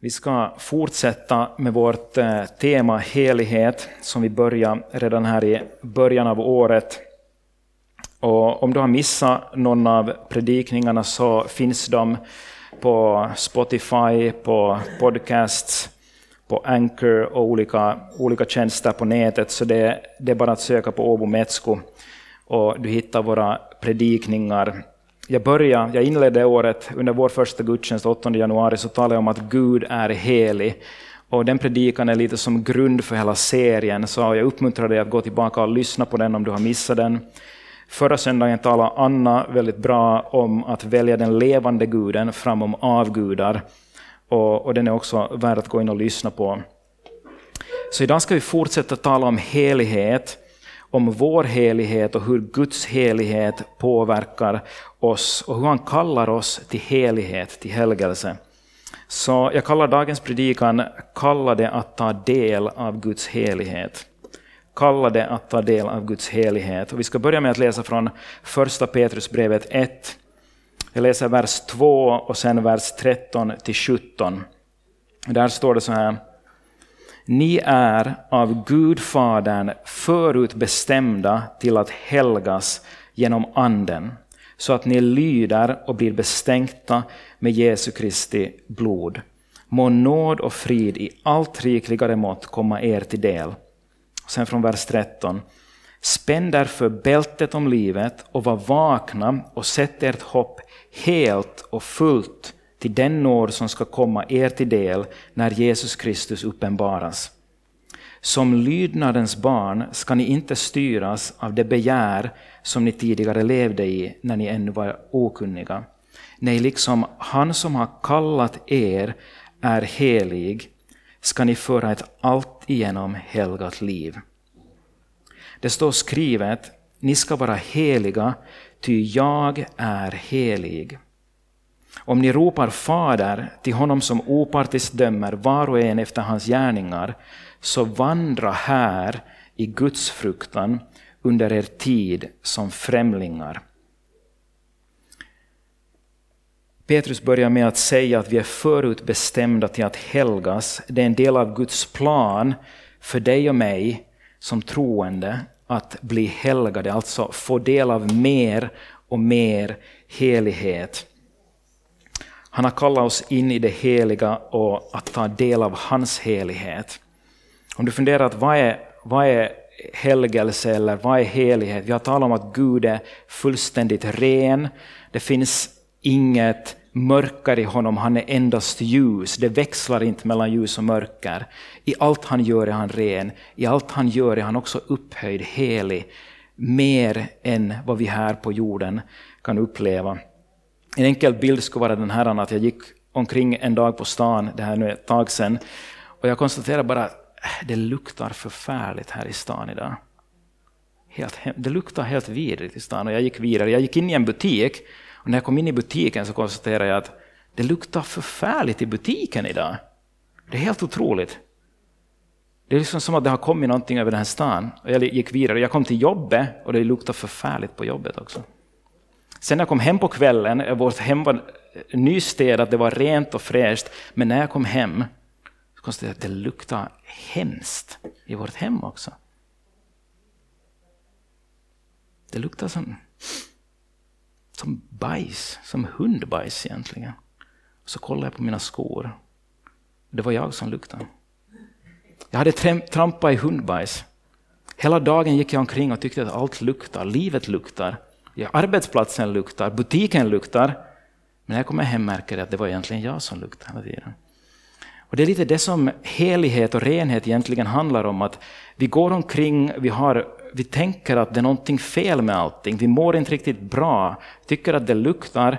Vi ska fortsätta med vårt eh, tema helighet som vi började redan här i början av året. Och om du har missat någon av predikningarna så finns de på Spotify, på podcasts, på Anchor och olika, olika tjänster på nätet. Så det, det är bara att söka på Åbo Metsko och du hittar våra predikningar jag började, jag inledde året under vår första gudstjänst 8 januari så talade jag om att Gud är helig. Och den predikan är lite som grund för hela serien, så jag uppmuntrar dig att gå tillbaka och lyssna på den om du har missat den. Förra söndagen talade Anna väldigt bra om att välja den levande guden framom avgudar. Och, och den är också värd att gå in och lyssna på. Så idag ska vi fortsätta tala om helighet om vår helighet och hur Guds helighet påverkar oss och hur han kallar oss till helighet, till helgelse. Så jag kallar dagens predikan Kalla det att ta del av Guds helighet. Kalla det att ta del av Guds helighet. Och vi ska börja med att läsa från första Petrusbrevet 1. Jag läser vers 2 och sen vers 13 till 17. Där står det så här. Ni är av Gud Fadern förutbestämda till att helgas genom Anden, så att ni lyder och blir bestänkta med Jesu Kristi blod. Må nåd och frid i allt rikligare mått komma er till del. Sen från vers 13. Spänn därför bältet om livet och var vakna och sätt ert hopp helt och fullt till den nåd som ska komma er till del när Jesus Kristus uppenbaras. Som lydnadens barn ska ni inte styras av det begär som ni tidigare levde i när ni ännu var okunniga. Nej, liksom han som har kallat er är helig ska ni föra ett alltigenom helgat liv. Det står skrivet, ni ska vara heliga, ty jag är helig. Om ni ropar Fader till honom som opartiskt dömer var och en efter hans gärningar, så vandra här i Guds fruktan under er tid som främlingar. Petrus börjar med att säga att vi är förutbestämda till att helgas. Det är en del av Guds plan för dig och mig som troende att bli helgade, alltså få del av mer och mer helighet. Han har kallat oss in i det heliga och att ta del av hans helighet. Om du funderar att vad är, vad är helgelse eller vad är helighet? Vi har talat om att Gud är fullständigt ren. Det finns inget mörker i honom, han är endast ljus. Det växlar inte mellan ljus och mörker. I allt han gör är han ren. I allt han gör är han också upphöjd, helig. Mer än vad vi här på jorden kan uppleva. En enkel bild skulle vara den här att jag gick omkring en dag på stan, det här nu är ett tag sedan, och jag konstaterade bara att det luktar förfärligt här i stan idag. Helt, det luktar helt vidrigt i stan och jag gick vidare. Jag gick in i en butik och när jag kom in i butiken så konstaterade jag att det luktar förfärligt i butiken idag. Det är helt otroligt. Det är liksom som att det har kommit någonting över den här stan. Och jag gick vidare. Jag kom till jobbet och det luktar förfärligt på jobbet också. Sen när jag kom hem på kvällen, vårt hem var nystädat, det var rent och fräscht, men när jag kom hem så konstaterade jag att det luktade hemskt i vårt hem också. Det luktade som, som bajs, som hundbajs egentligen. Så kollade jag på mina skor. Det var jag som luktade. Jag hade trampat i hundbajs. Hela dagen gick jag omkring och tyckte att allt luktar, livet luktar. Arbetsplatsen luktar, butiken luktar. Men när jag kommer hem märker jag att det var egentligen jag som luktade hela tiden. Och det är lite det som helighet och renhet egentligen handlar om. Att vi går omkring, vi, har, vi tänker att det är någonting fel med allting. Vi mår inte riktigt bra, tycker att det luktar.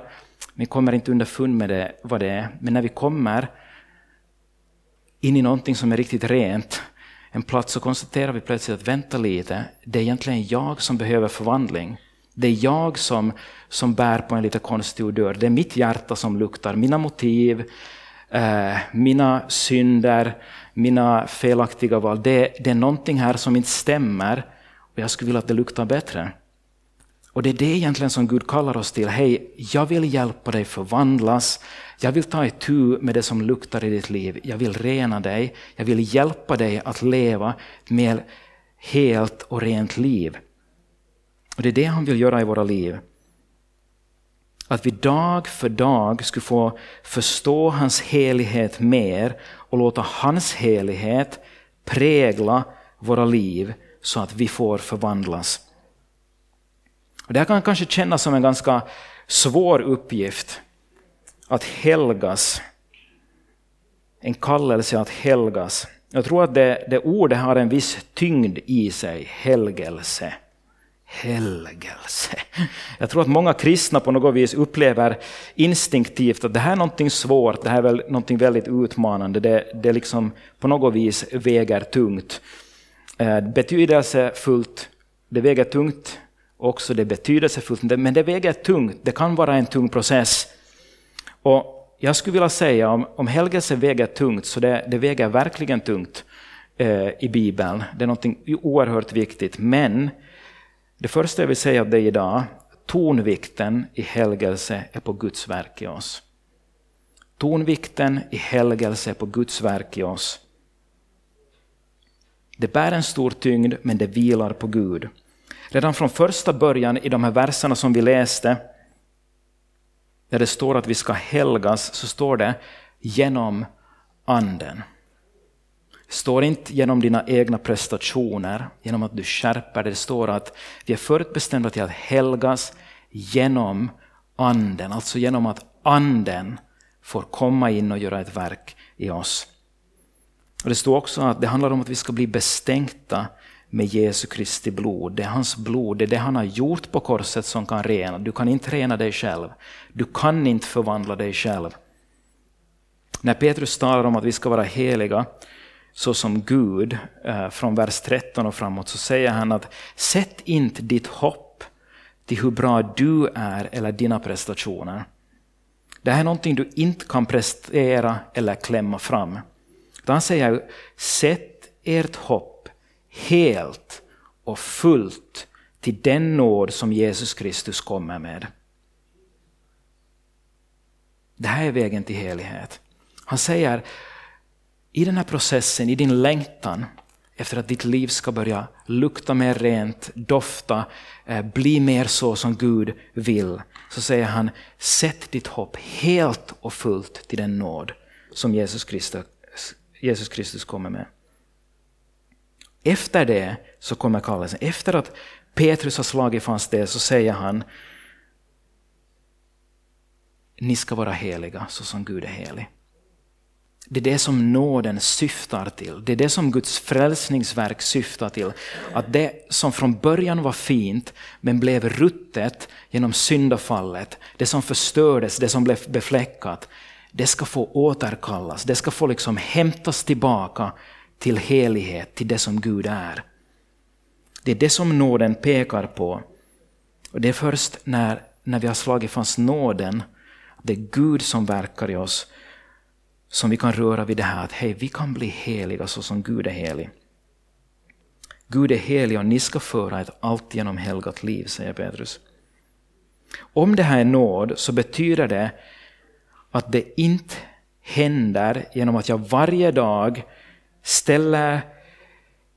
Vi kommer inte underfund med det, vad det är. Men när vi kommer in i någonting som är riktigt rent, en plats, så konstaterar vi plötsligt att vänta lite, det är egentligen jag som behöver förvandling. Det är jag som, som bär på en lite konstig odör. Det är mitt hjärta som luktar, mina motiv, eh, mina synder, mina felaktiga val. Det, det är någonting här som inte stämmer och jag skulle vilja att det luktar bättre. Och det är det egentligen som Gud kallar oss till. Hej, jag vill hjälpa dig förvandlas. Jag vill ta itu med det som luktar i ditt liv. Jag vill rena dig. Jag vill hjälpa dig att leva ett helt och rent liv. Och Det är det han vill göra i våra liv. Att vi dag för dag skulle få förstå hans helighet mer och låta hans helighet prägla våra liv så att vi får förvandlas. Och det här kan kanske kännas som en ganska svår uppgift. Att helgas. En kallelse att helgas. Jag tror att det, det ordet har en viss tyngd i sig, helgelse. Helgelse. Jag tror att många kristna på något vis upplever instinktivt att det här är någonting svårt, det här är väl någonting väldigt utmanande, det, det liksom på något vis väger tungt. Eh, betydelsefullt, det väger tungt också, det är betydelsefullt, men det väger tungt, det kan vara en tung process. Och jag skulle vilja säga om, om helgelse väger tungt, så det, det väger verkligen tungt eh, i Bibeln. Det är något oerhört viktigt, men det första jag vill säga dig idag, tonvikten i helgelse är på Guds verk i oss. Tonvikten i helgelse är på Guds verk i oss. Det bär en stor tyngd, men det vilar på Gud. Redan från första början i de här verserna som vi läste, där det står att vi ska helgas, så står det genom Anden. Står inte genom dina egna prestationer, genom att du skärper dig. Det står att vi är förutbestämda till att helgas genom Anden, alltså genom att Anden får komma in och göra ett verk i oss. Och Det står också att det handlar om att vi ska bli bestänkta med Jesu Kristi blod. Det är hans blod, det är det han har gjort på korset som kan rena. Du kan inte rena dig själv. Du kan inte förvandla dig själv. När Petrus talar om att vi ska vara heliga så som Gud, eh, från vers 13 och framåt, så säger han att sätt inte ditt hopp till hur bra du är eller dina prestationer. Det här är någonting du inte kan prestera eller klämma fram. Han säger, sätt ert hopp helt och fullt till den nåd som Jesus Kristus kommer med. Det här är vägen till helighet. Han säger, i den här processen, i din längtan efter att ditt liv ska börja lukta mer rent, dofta, eh, bli mer så som Gud vill, så säger han, sätt ditt hopp helt och fullt till den nåd som Jesus Kristus, Jesus Kristus kommer med. Efter det så kommer kallelsen. Efter att Petrus har slagit fast det så säger han, ni ska vara heliga så som Gud är helig. Det är det som nåden syftar till. Det är det som Guds frälsningsverk syftar till. Att det som från början var fint men blev ruttet genom syndafallet, det som förstördes, det som blev befläckat, det ska få återkallas, det ska få liksom hämtas tillbaka till helighet, till det som Gud är. Det är det som nåden pekar på. Och Det är först när, när vi har slagit fast nåden, det är Gud som verkar i oss, som vi kan röra vid det här att hej, vi kan bli heliga så som Gud är helig. Gud är helig och ni ska föra ett alltigenom helgat liv, säger Petrus. Om det här är nåd så betyder det att det inte händer genom att jag varje dag ställer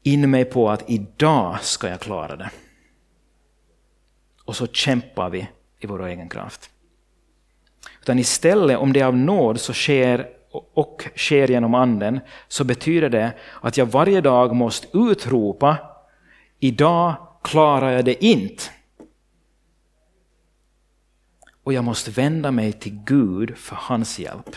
in mig på att idag ska jag klara det. Och så kämpar vi i vår egen kraft. Utan istället, om det är av nåd så sker och sker genom anden, så betyder det att jag varje dag måste utropa idag klarar jag det inte. Och jag måste vända mig till Gud för hans hjälp.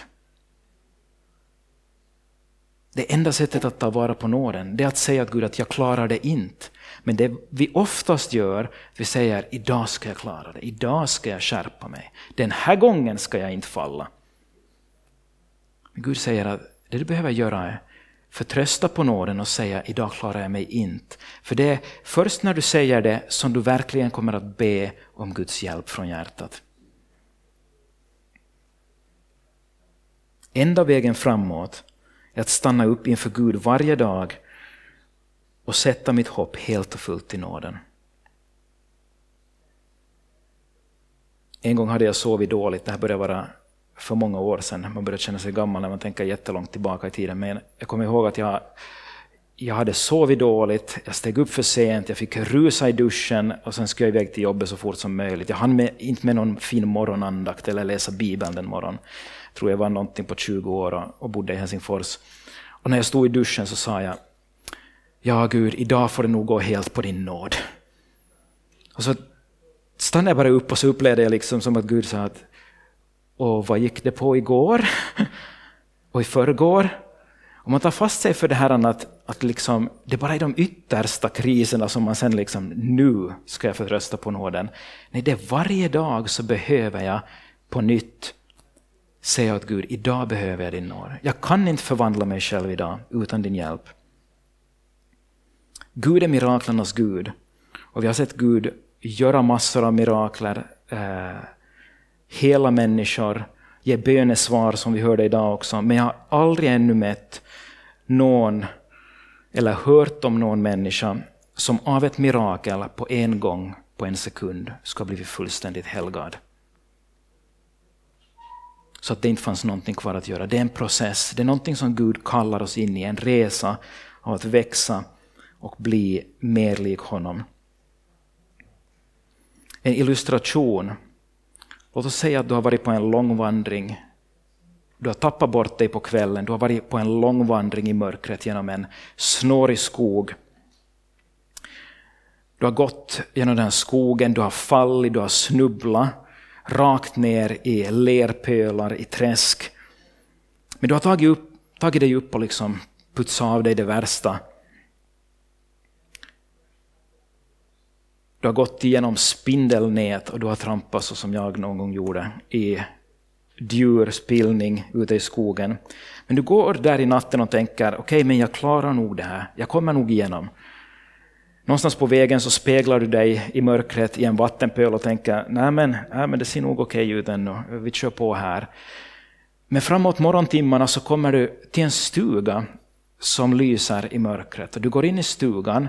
Det enda sättet att ta vara på nåden det är att säga till Gud att jag klarar det inte. Men det vi oftast gör, vi säger idag ska jag klara det, idag ska jag skärpa mig. Den här gången ska jag inte falla. Men Gud säger att det du behöver göra är förtrösta på nåden och säga idag klarar jag mig inte. För det är först när du säger det som du verkligen kommer att be om Guds hjälp från hjärtat. Enda vägen framåt är att stanna upp inför Gud varje dag och sätta mitt hopp helt och fullt i nåden. En gång hade jag sovit dåligt, det här började vara för många år sedan. Man börjar känna sig gammal när man tänker jättelångt tillbaka i tiden. Men jag kommer ihåg att jag, jag hade sovit dåligt, jag steg upp för sent, jag fick rusa i duschen och sen skulle jag iväg till jobbet så fort som möjligt. Jag hann med, inte med någon fin morgonandakt eller läsa Bibeln den morgonen. Jag tror jag var någonting på 20 år och, och bodde i Helsingfors. Och när jag stod i duschen så sa jag, ja Gud, idag får det nog gå helt på din nåd. Och så stannade jag bara upp och så upplevde jag liksom som att Gud sa att och vad gick det på igår? och i förrgår? Om man tar fast sig för det här att, att liksom, det bara är de yttersta kriserna som man sen liksom, nu ska jag förtrösta på nåden. Nej, det är varje dag så behöver jag på nytt säga åt Gud, idag behöver jag din nåd. Jag kan inte förvandla mig själv idag utan din hjälp. Gud är miraklernas Gud. Och vi har sett Gud göra massor av mirakler, eh, hela människor, ge bönesvar som vi hörde idag också. Men jag har aldrig ännu mött någon, eller hört om någon människa som av ett mirakel på en gång, på en sekund, ska blivit fullständigt helgad. Så att det inte fanns någonting kvar att göra. Det är en process, det är någonting som Gud kallar oss in i, en resa av att växa och bli mer lik honom. En illustration. Låt oss säga att du har varit på en lång vandring. Du har tappat bort dig på kvällen, du har varit på en lång vandring i mörkret genom en snårig skog. Du har gått genom den skogen, du har fallit, du har snubblat rakt ner i lerpölar, i träsk. Men du har tagit, upp, tagit dig upp och liksom putsat av dig det värsta. Du har gått igenom spindelnät och du har trampat så som jag någon gång gjorde i djurspillning ute i skogen. Men du går där i natten och tänker, okej okay, men jag klarar nog det här, jag kommer nog igenom. Någonstans på vägen så speglar du dig i mörkret i en vattenpöl och tänker, nej men, nej, men det ser nog okej okay ut ännu, vi kör på här. Men framåt morgontimmarna så kommer du till en stuga som lyser i mörkret. Du går in i stugan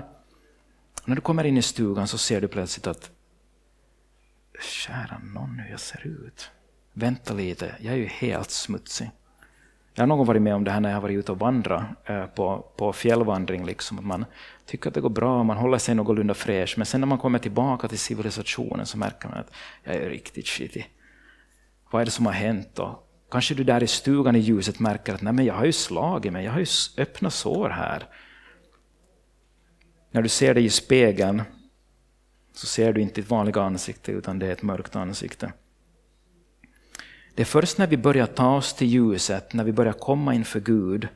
när du kommer in i stugan så ser du plötsligt att kära någon hur jag ser ut. Vänta lite, jag är ju helt smutsig. Jag har någon varit med om det här när jag har varit ute och vandrat eh, på, på fjällvandring. Liksom. Man tycker att det går bra, man håller sig någorlunda fräsch, men sen när man kommer tillbaka till civilisationen så märker man att jag är riktigt skitig. Vad är det som har hänt då? Kanske du där i stugan i ljuset märker att Nej, men jag har ju slagit mig, jag har ju öppna sår här. När du ser dig i spegeln så ser du inte ditt vanliga ansikte utan det är ett mörkt ansikte. Det är först när vi börjar ta oss till ljuset, när vi börjar komma inför Gud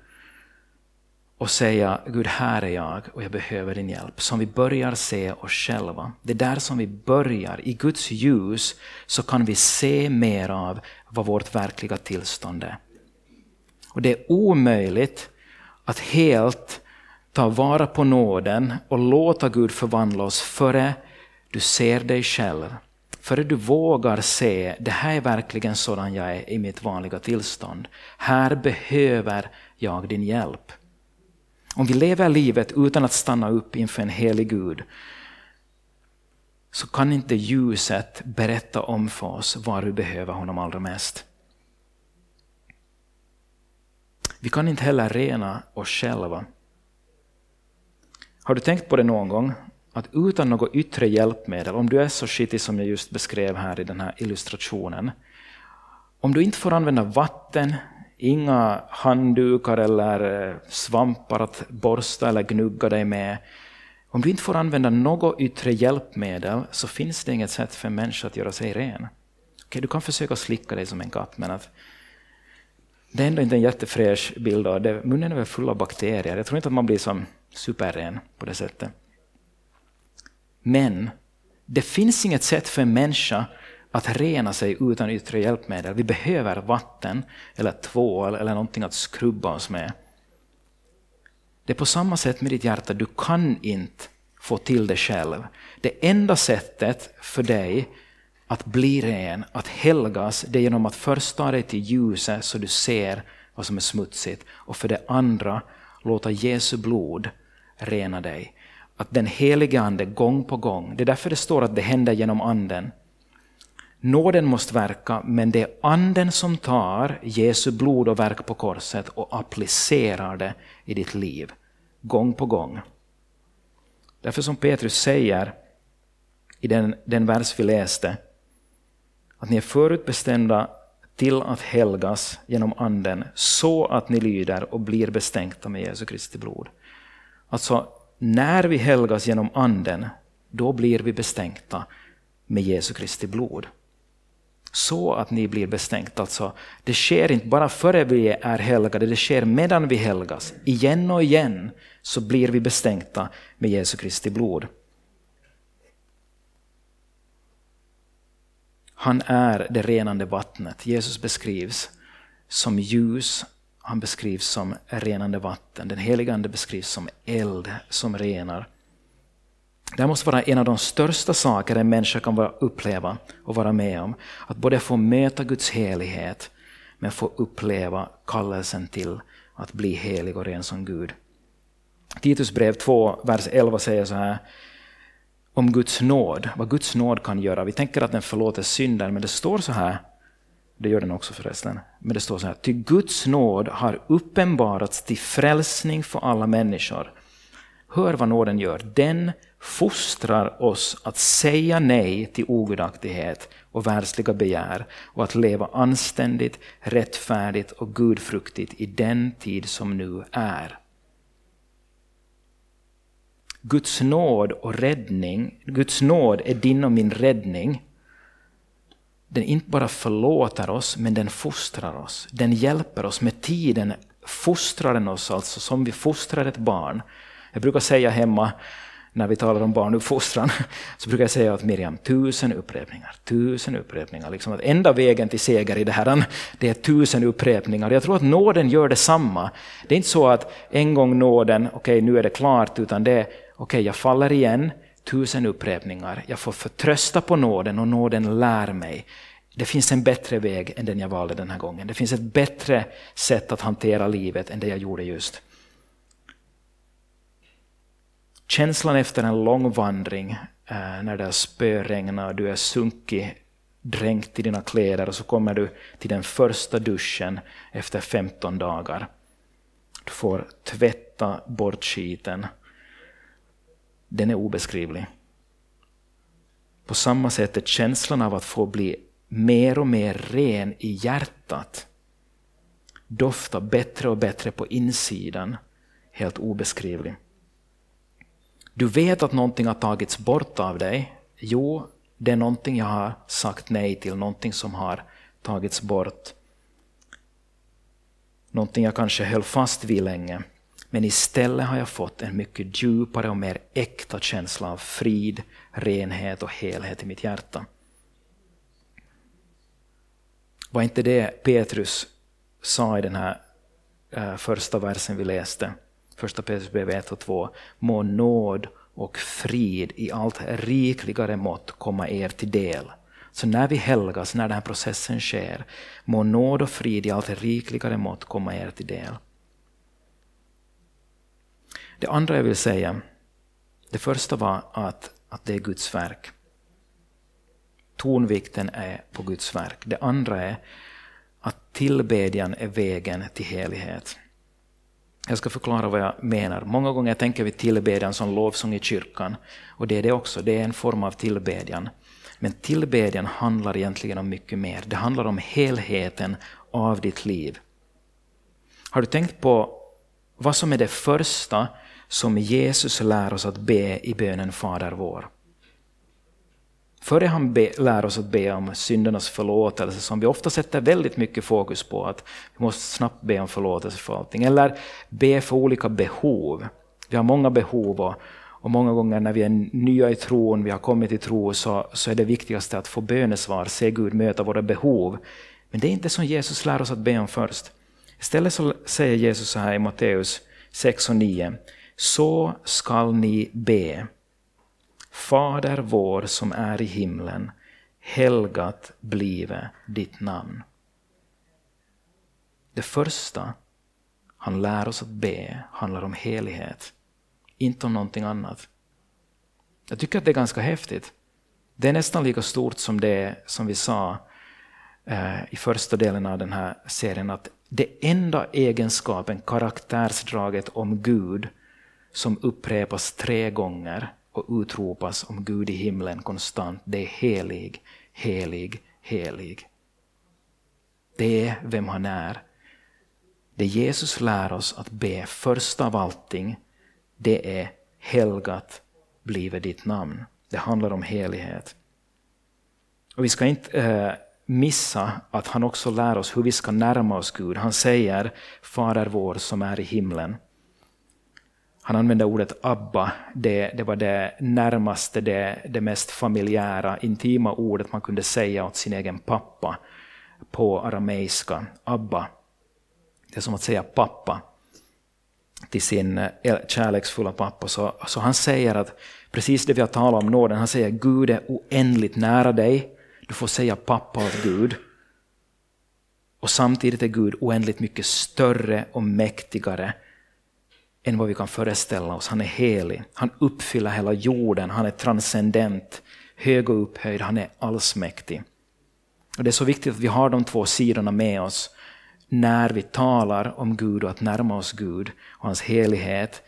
och säga Gud, här är jag och jag behöver din hjälp, som vi börjar se oss själva. Det är där som vi börjar. I Guds ljus så kan vi se mer av vad vårt verkliga tillstånd är. Och det är omöjligt att helt ta vara på nåden och låta Gud förvandla oss före du ser dig själv. Före du vågar se, det här är verkligen sådan jag är i mitt vanliga tillstånd. Här behöver jag din hjälp. Om vi lever livet utan att stanna upp inför en helig Gud så kan inte ljuset berätta om för oss var vi behöver honom allra mest. Vi kan inte heller rena oss själva. Har du tänkt på det någon gång? Att utan något yttre hjälpmedel, om du är så skitig som jag just beskrev här i den här illustrationen, om du inte får använda vatten, inga handdukar eller eh, svampar att borsta eller gnugga dig med, om du inte får använda något yttre hjälpmedel så finns det inget sätt för en människa att göra sig ren. Okay, du kan försöka slicka dig som en katt, men att det är ändå inte en jättefräsch bild. Av det. Munnen är väl full av bakterier. Jag tror inte att man blir som superren på det sättet. Men det finns inget sätt för en människa att rena sig utan yttre hjälpmedel. Vi behöver vatten, eller tvål eller någonting att skrubba oss med. Det är på samma sätt med ditt hjärta, du kan inte få till det själv. Det enda sättet för dig att bli ren, att helgas, det är genom att först ta dig till ljuset så du ser vad som är smutsigt och för det andra låta Jesu blod rena dig. Att den helige Ande gång på gång, det är därför det står att det händer genom Anden. Nåden måste verka, men det är anden som tar Jesu blod och verk på korset och applicerar det i ditt liv, gång på gång. Därför som Petrus säger i den, den vers vi läste, att ni är förutbestämda till att helgas genom anden så att ni lyder och blir bestänkta med Jesu Kristi blod. Alltså, när vi helgas genom anden, då blir vi bestänkta med Jesu Kristi blod. Så att ni blir bestänkta. Alltså, det sker inte bara före vi är helgade, det sker medan vi helgas. Igen och igen så blir vi bestänkta med Jesu Kristi blod. Han är det renande vattnet. Jesus beskrivs som ljus, han beskrivs som renande vatten. Den helige Ande beskrivs som eld som renar. Det här måste vara en av de största saker en människa kan uppleva och vara med om. Att både få möta Guds helighet, men få uppleva kallelsen till att bli helig och ren som Gud. Titus brev 2, vers 11 säger så här om Guds nåd, vad Guds nåd kan göra. Vi tänker att den förlåter synder, men det står så här, det gör den också förresten, men det står så här, ty Guds nåd har uppenbarats till frälsning för alla människor. Hör vad nåden gör, den fostrar oss att säga nej till ogudaktighet och världsliga begär och att leva anständigt, rättfärdigt och gudfruktigt i den tid som nu är. Guds nåd och räddning, Guds nåd är din och min räddning. Den inte bara förlåter oss, men den fostrar oss. Den hjälper oss. Med tiden fostrar den oss alltså som vi fostrar ett barn. Jag brukar säga hemma, när vi talar om barnuppfostran, så brukar jag säga åt Miriam, tusen upprepningar, tusen upprepningar. Liksom att enda vägen till seger i det här, det är tusen upprepningar. Jag tror att nåden gör detsamma. Det är inte så att en gång nåden, okej okay, nu är det klart, utan det är okay, jag faller igen, tusen upprepningar. Jag får förtrösta på nåden och nåden lär mig. Det finns en bättre väg än den jag valde den här gången. Det finns ett bättre sätt att hantera livet än det jag gjorde just. Känslan efter en lång vandring, eh, när det har spöregnat och du är sunkig, dränkt i dina kläder och så kommer du till den första duschen efter 15 dagar. Du får tvätta bort skiten den är obeskrivlig. På samma sätt är känslan av att få bli mer och mer ren i hjärtat, dofta bättre och bättre på insidan, helt obeskrivlig. Du vet att någonting har tagits bort av dig. Jo, det är någonting jag har sagt nej till, någonting som har tagits bort. Någonting jag kanske höll fast vid länge. Men istället har jag fått en mycket djupare och mer äkta känsla av frid, renhet och helhet i mitt hjärta. Var inte det Petrus sa i den här eh, första versen vi läste? Första Petrus brev 1 och 2. Må nåd och frid i allt rikligare mått komma er till del. Så när vi helgas, när den här processen sker, må nåd och frid i allt rikligare mått komma er till del. Det andra jag vill säga, det första var att, att det är Guds verk. Tonvikten är på Guds verk. Det andra är att tillbedjan är vägen till helighet. Jag ska förklara vad jag menar. Många gånger tänker vi tillbedjan som lovsång i kyrkan. Och det är det också, det är en form av tillbedjan. Men tillbedjan handlar egentligen om mycket mer. Det handlar om helheten av ditt liv. Har du tänkt på vad som är det första som Jesus lär oss att be i bönen Fader vår. Före han be, lär oss att be om syndernas förlåtelse, som vi ofta sätter väldigt mycket fokus på, att vi måste snabbt be om förlåtelse för allting, eller be för olika behov. Vi har många behov och, och många gånger när vi är nya i tron, vi har kommit till tro, så, så är det viktigaste att få bönesvar, se Gud möta våra behov. Men det är inte som Jesus lär oss att be om först. Istället så säger Jesus så här i Matteus 6 och 9 så skall ni be. Fader vår som är i himlen, helgat blive ditt namn. Det första han lär oss att be handlar om helighet, inte om någonting annat. Jag tycker att det är ganska häftigt. Det är nästan lika stort som det som vi sa eh, i första delen av den här serien, att det enda egenskapen, karaktärsdraget om Gud som upprepas tre gånger och utropas om Gud i himlen konstant, det är helig, helig, helig. Det är vem han är. Det Jesus lär oss att be först av allting, det är helgat blive ditt namn. Det handlar om helighet. Och vi ska inte eh, missa att han också lär oss hur vi ska närma oss Gud. Han säger Fader vår som är i himlen. Han använde ordet Abba, det, det var det närmaste, det, det mest familjära, intima ordet man kunde säga åt sin egen pappa på arameiska. Abba. Det är som att säga pappa till sin eh, kärleksfulla pappa. Så, så han säger att precis det vi har talat om nåden, han säger Gud är oändligt nära dig. Du får säga pappa åt Gud. Och samtidigt är Gud oändligt mycket större och mäktigare än vad vi kan föreställa oss. Han är helig, han uppfyller hela jorden, han är transcendent, hög och upphöjd, han är allsmäktig. Och Det är så viktigt att vi har de två sidorna med oss när vi talar om Gud och att närma oss Gud och hans helighet.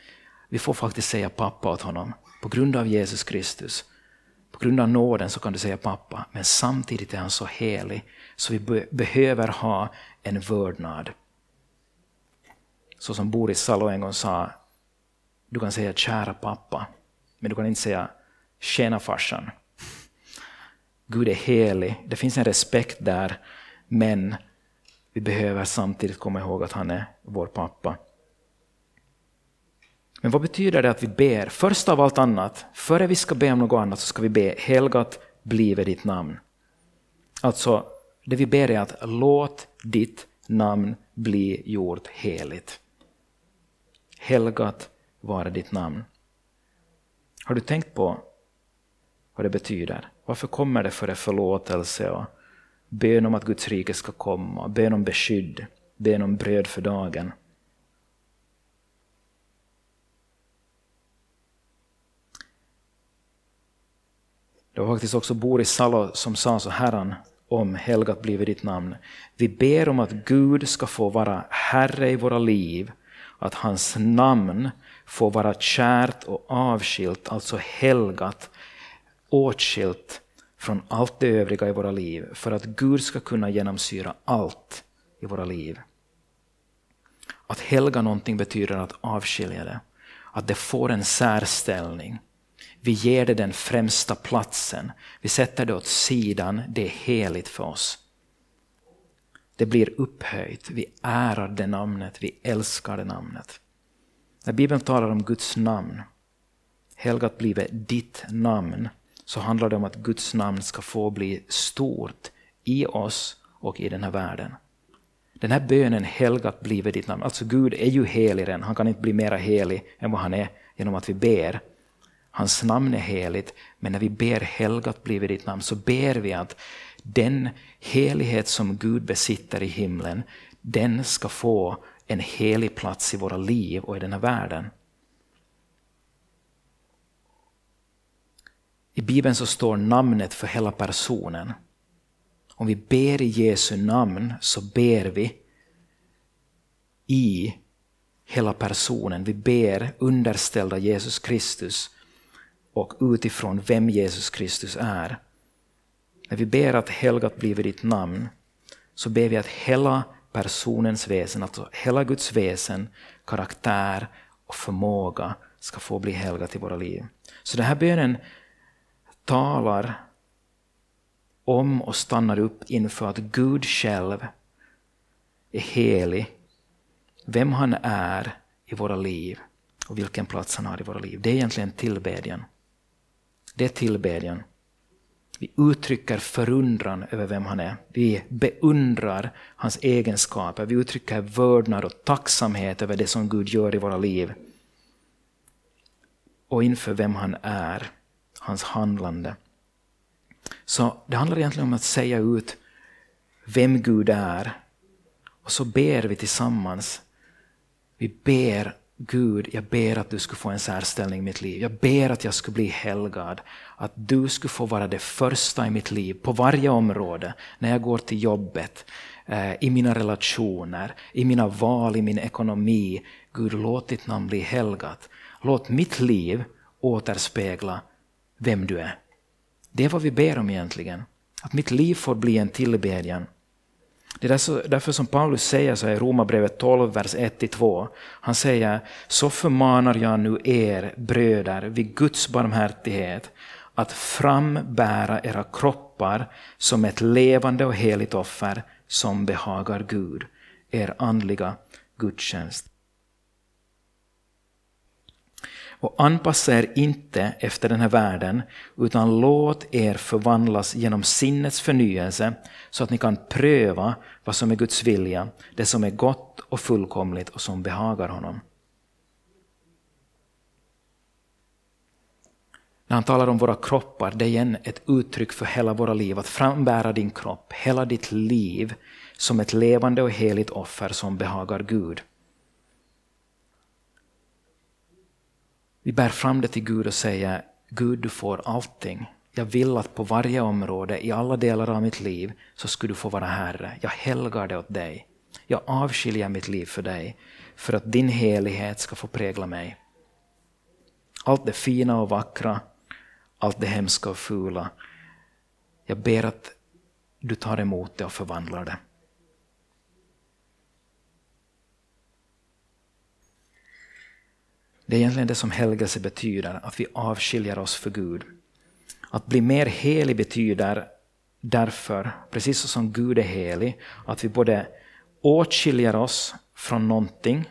Vi får faktiskt säga pappa åt honom på grund av Jesus Kristus. På grund av nåden så kan du säga pappa, men samtidigt är han så helig så vi be behöver ha en vördnad. Så som Boris Salo en gång sa, du kan säga kära pappa, men du kan inte säga tjena farsan. Gud är helig, det finns en respekt där, men vi behöver samtidigt komma ihåg att han är vår pappa. Men vad betyder det att vi ber? Först av allt annat, före vi ska be om något annat så ska vi be helgat blive ditt namn. Alltså, det vi ber är att låt ditt namn bli gjort heligt. Helgat vare ditt namn. Har du tänkt på vad det betyder? Varför kommer det före förlåtelse och bön om att Guds rike ska komma, bön om beskydd, bön om bröd för dagen? Det var faktiskt också Boris Salo som sa så här om helgat blivit ditt namn. Vi ber om att Gud ska få vara Herre i våra liv, att hans namn får vara kärt och avskilt, alltså helgat, åtskilt från allt det övriga i våra liv, för att Gud ska kunna genomsyra allt i våra liv. Att helga någonting betyder att avskilja det, att det får en särställning. Vi ger det den främsta platsen. Vi sätter det åt sidan. Det är heligt för oss. Det blir upphöjt. Vi ärar det namnet. Vi älskar det namnet. När Bibeln talar om Guds namn, helgat blive ditt namn, så handlar det om att Guds namn ska få bli stort i oss och i den här världen. Den här bönen, helgat blive ditt namn, alltså Gud är ju helig redan, han kan inte bli mera helig än vad han är genom att vi ber. Hans namn är heligt, men när vi ber helgat blive ditt namn så ber vi att den helighet som Gud besitter i himlen, den ska få en helig plats i våra liv och i den här världen. I Bibeln så står namnet för hela personen. Om vi ber i Jesu namn så ber vi i hela personen. Vi ber underställda Jesus Kristus och utifrån vem Jesus Kristus är. När vi ber att helgat blive ditt namn så ber vi att hela personens väsen, alltså hela Guds väsen, karaktär och förmåga ska få bli helgat i våra liv. Så den här bönen talar om och stannar upp inför att Gud själv är helig, vem han är i våra liv och vilken plats han har i våra liv. Det är egentligen tillbedjan. Det är tillbedjan. Vi uttrycker förundran över vem han är. Vi beundrar hans egenskaper. Vi uttrycker vördnad och tacksamhet över det som Gud gör i våra liv. Och inför vem han är, hans handlande. Så det handlar egentligen om att säga ut vem Gud är. Och så ber vi tillsammans. Vi ber Gud, jag ber att du skulle få en särställning i mitt liv. Jag ber att jag skulle bli helgad. Att du skulle få vara det första i mitt liv, på varje område. När jag går till jobbet, eh, i mina relationer, i mina val, i min ekonomi. Gud, låt ditt namn bli helgat. Låt mitt liv återspegla vem du är. Det är vad vi ber om egentligen. Att mitt liv får bli en tillbedjan. Det är därför som Paulus säger så i Romarbrevet 12, vers 1-2. Han säger, så förmanar jag nu er bröder vid Guds barmhärtighet att frambära era kroppar som ett levande och heligt offer som behagar Gud, er andliga gudstjänst. Och anpassa er inte efter den här världen, utan låt er förvandlas genom sinnets förnyelse, så att ni kan pröva vad som är Guds vilja, det som är gott och fullkomligt och som behagar honom. När han talar om våra kroppar, det är igen ett uttryck för hela våra liv, att frambära din kropp, hela ditt liv, som ett levande och heligt offer som behagar Gud. Vi bär fram det till Gud och säger Gud, du får allting. Jag vill att på varje område, i alla delar av mitt liv, så ska du få vara Herre. Jag helgar det åt dig. Jag avskiljer mitt liv för dig, för att din helighet ska få prägla mig. Allt det fina och vackra, allt det hemska och fula. Jag ber att du tar emot det och förvandlar det. Det är egentligen det som helgelse betyder, att vi avskiljer oss för Gud. Att bli mer helig betyder därför, precis som Gud är helig, att vi både åtskiljer oss från någonting,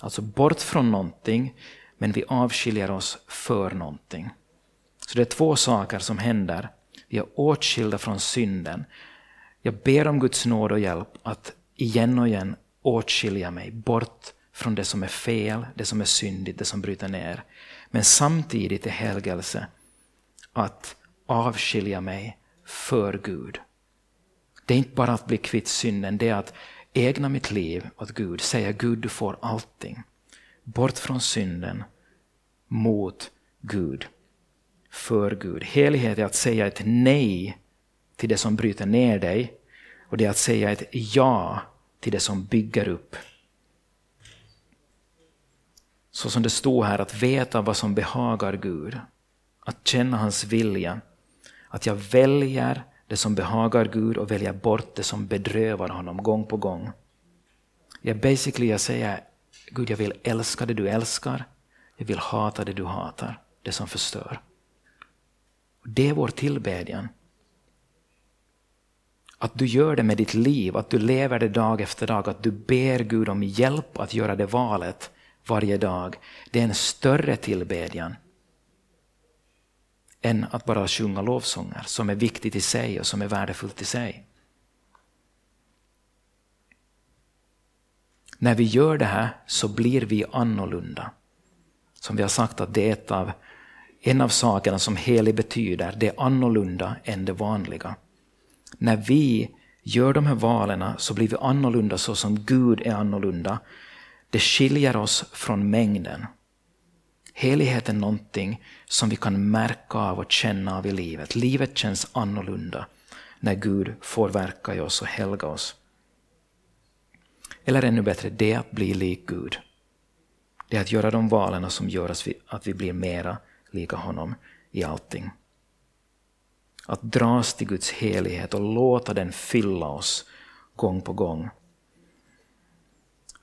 alltså bort från någonting, men vi avskiljer oss för någonting. Så det är två saker som händer. Vi är åtskilda från synden. Jag ber om Guds nåd och hjälp att igen och igen åtskilja mig bort från det som är fel, det som är syndigt, det som bryter ner. Men samtidigt är helgelse att avskilja mig för Gud. Det är inte bara att bli kvitt synden, det är att ägna mitt liv åt Gud, säga Gud du får allting. Bort från synden, mot Gud, för Gud. Helighet är att säga ett nej till det som bryter ner dig och det är att säga ett ja till det som bygger upp så som det står här, att veta vad som behagar Gud. Att känna hans vilja. Att jag väljer det som behagar Gud och väljer bort det som bedrövar honom gång på gång. Jag basically jag säger, Gud jag vill älska det du älskar. Jag vill hata det du hatar, det som förstör. Det är vår tillbedjan. Att du gör det med ditt liv, att du lever det dag efter dag, att du ber Gud om hjälp att göra det valet varje dag, det är en större tillbedjan än att bara sjunga lovsånger som är viktigt i sig och som är värdefullt i sig. När vi gör det här så blir vi annorlunda. Som vi har sagt att det är ett av, en av sakerna som helig betyder, det är annorlunda än det vanliga. När vi gör de här valen så blir vi annorlunda så som Gud är annorlunda det skiljer oss från mängden. Helighet är någonting som vi kan märka av och känna av i livet. Livet känns annorlunda när Gud får verka i oss och helga oss. Eller ännu bättre, det är att bli lik Gud. Det är att göra de valen som gör att vi blir mera lika honom i allting. Att dras till Guds helighet och låta den fylla oss gång på gång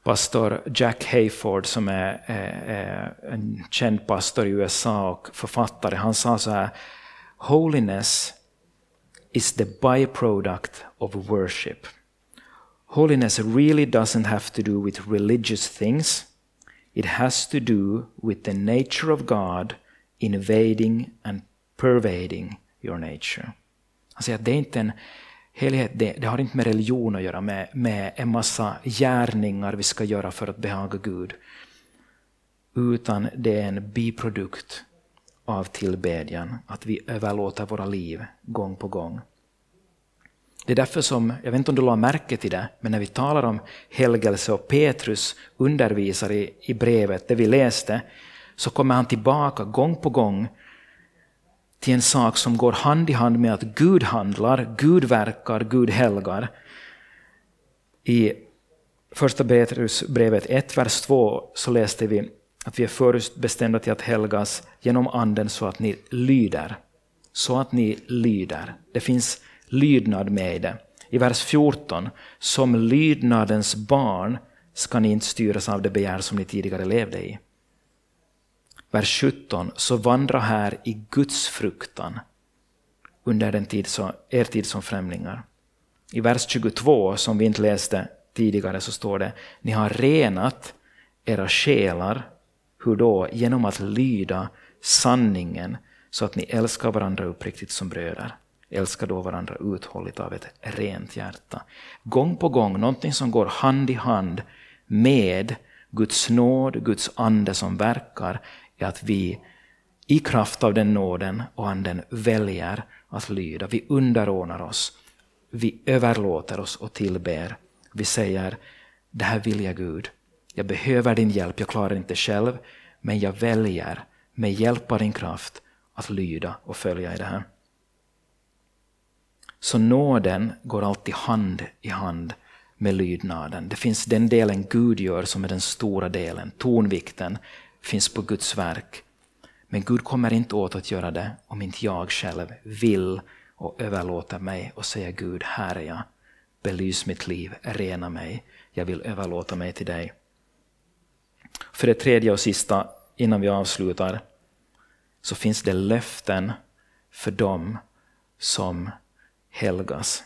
pastor Jack Hayford som är, är, en känd pastor i USA och författare, han sa så här Holiness is the byproduct of worship. Holiness really doesn't have to do with religious things. It has to do with the nature of God invading and pervading your nature. Han säger att det är inte en Helighet det, det, har inte med religion att göra, med, med en massa gärningar vi ska göra för att behaga Gud. Utan det är en biprodukt av tillbedjan, att vi överlåter våra liv gång på gång. Det är därför som, jag vet inte om du la märke till det, men när vi talar om helgelse och Petrus undervisar i, i brevet, det vi läste, så kommer han tillbaka gång på gång till en sak som går hand i hand med att Gud handlar, Gud verkar, Gud helgar. I första Petrusbrevet 1, vers 2 så läste vi att vi är förutbestämda till att helgas genom anden så att ni lyder. Så att ni lyder. Det finns lydnad med i det. I vers 14, som lydnadens barn ska ni inte styras av det begär som ni tidigare levde i. Vers 17, så vandra här i Guds fruktan under den tid som, er tid som främlingar. I vers 22, som vi inte läste tidigare, så står det, ni har renat era själar, hur då? Genom att lyda sanningen så att ni älskar varandra uppriktigt som bröder. Älskar då varandra uthålligt av ett rent hjärta. Gång på gång, någonting som går hand i hand med Guds nåd, Guds ande som verkar, är att vi i kraft av den nåden och anden väljer att lyda. Vi underordnar oss. Vi överlåter oss och tillber. Vi säger, det här vill jag Gud. Jag behöver din hjälp, jag klarar inte själv, men jag väljer med hjälp av din kraft att lyda och följa i det här. Så nåden går alltid hand i hand med lydnaden. Det finns den delen Gud gör som är den stora delen, tonvikten finns på Guds verk. Men Gud kommer inte åt att göra det om inte jag själv vill och överlåter mig och säger Gud, här är jag. Belys mitt liv, rena mig. Jag vill överlåta mig till dig. För det tredje och sista, innan vi avslutar, så finns det löften för dem som helgas.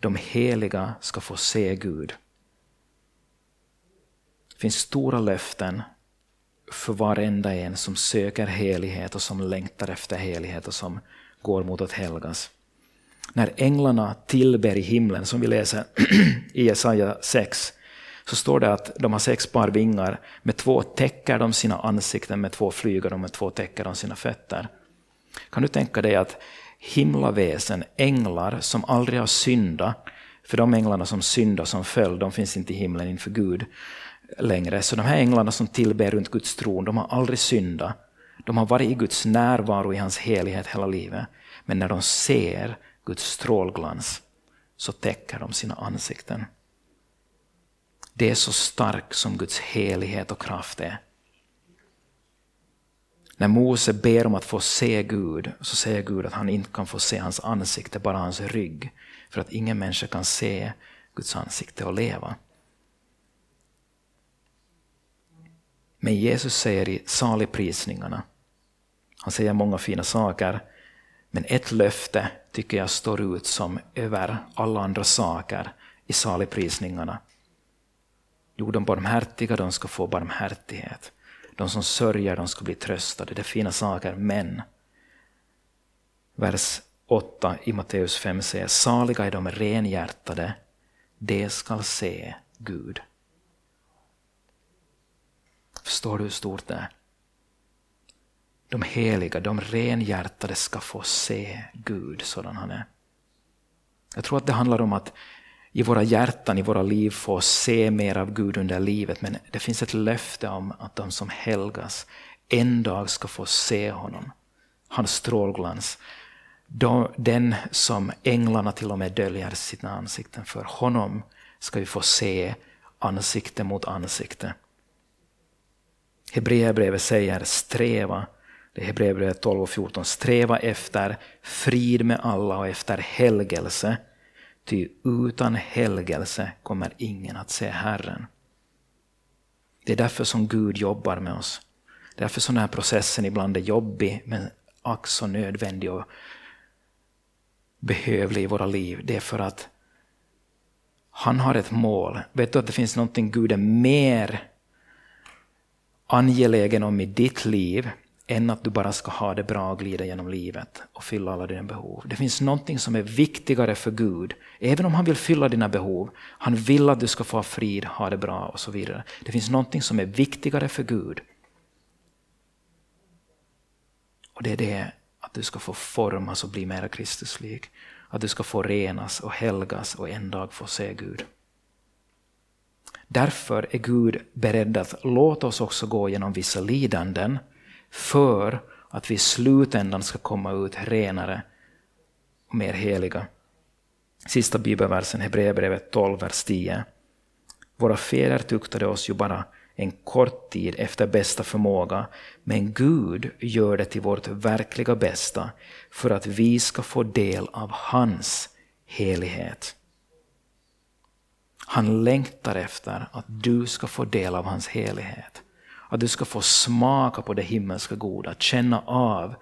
De heliga ska få se Gud. Det finns stora löften för varenda en som söker helighet och som längtar efter helighet och som går mot att helgas. När änglarna tillber i himlen, som vi läser i Jesaja 6, så står det att de har sex par vingar, med två täcker de sina ansikten, med två flyger de, med två täcker de sina fötter. Kan du tänka dig att himlaväsen, änglar som aldrig har syndat, för de änglarna som syndade som föll, de finns inte i himlen inför Gud längre. Så de här änglarna som tillber runt Guds tron, de har aldrig syndat. De har varit i Guds närvaro i hans helighet hela livet. Men när de ser Guds strålglans så täcker de sina ansikten. Det är så stark som Guds helighet och kraft är. När Mose ber om att få se Gud så säger Gud att han inte kan få se hans ansikte, bara hans rygg. För att ingen människa kan se Guds ansikte och leva. Men Jesus säger i saligprisningarna, han säger många fina saker, men ett löfte tycker jag står ut som över alla andra saker i saligprisningarna. Jo, de barmhärtiga de ska få barmhärtighet. De som sörjer de ska bli tröstade. Det är fina saker, men vers 8 i Matteus 5 säger saliga är de renhjärtade, de skall se Gud. Förstår du hur stort det är? De heliga, de renhjärtade ska få se Gud sådan han är. Jag tror att det handlar om att i våra hjärtan, i våra liv få se mer av Gud under livet. Men det finns ett löfte om att de som helgas en dag ska få se honom. Hans strålglans. Den som änglarna till och med döljer sina ansikten för. Honom ska vi få se ansikte mot ansikte. Hebreerbrevet säger sträva, det är Hebreerbrevet 12 och 14, sträva efter frid med alla och efter helgelse Ty utan helgelse kommer ingen att se Herren. Det är därför som Gud jobbar med oss. Därför som den här processen ibland är jobbig men ack så nödvändig och behövlig i våra liv. Det är för att han har ett mål. Vet du att det finns någonting Gud är mer angelägen om i ditt liv än att du bara ska ha det bra och glida genom livet och fylla alla dina behov. Det finns någonting som är viktigare för Gud, även om han vill fylla dina behov. Han vill att du ska få frid, ha det bra och så vidare. Det finns någonting som är viktigare för Gud. Och det är det att du ska få formas och bli mer Kristuslik. att du ska få renas och helgas och en dag få se Gud. Därför är Gud beredd att låta oss också gå genom vissa lidanden för att vi i slutändan ska komma ut renare och mer heliga. Sista bibelversen, Hebreerbrevet 12, vers 10. Våra fäder tuktade oss ju bara en kort tid efter bästa förmåga, men Gud gör det till vårt verkliga bästa för att vi ska få del av hans helighet. Han längtar efter att du ska få del av hans helighet. Att du ska få smaka på det himmelska goda, känna av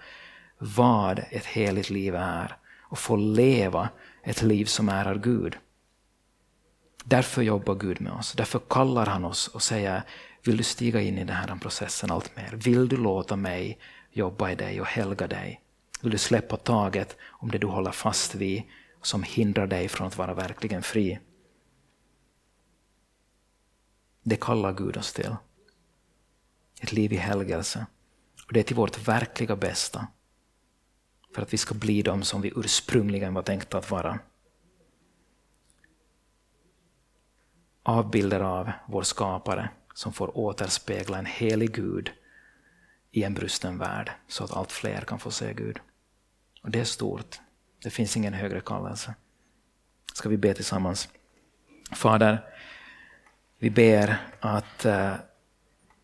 vad ett heligt liv är och få leva ett liv som ärar Gud. Därför jobbar Gud med oss, därför kallar han oss och säger vill du stiga in i den här processen allt mer? Vill du låta mig jobba i dig och helga dig? Vill du släppa taget om det du håller fast vid som hindrar dig från att vara verkligen fri? Det kallar Gud oss till. Ett liv i helgelse. Och det är till vårt verkliga bästa. För att vi ska bli de som vi ursprungligen var tänkta att vara. Avbilder av vår skapare som får återspegla en helig Gud i en brusten värld så att allt fler kan få se Gud. Och Det är stort. Det finns ingen högre kallelse. Ska vi be tillsammans? Fader, vi ber att eh,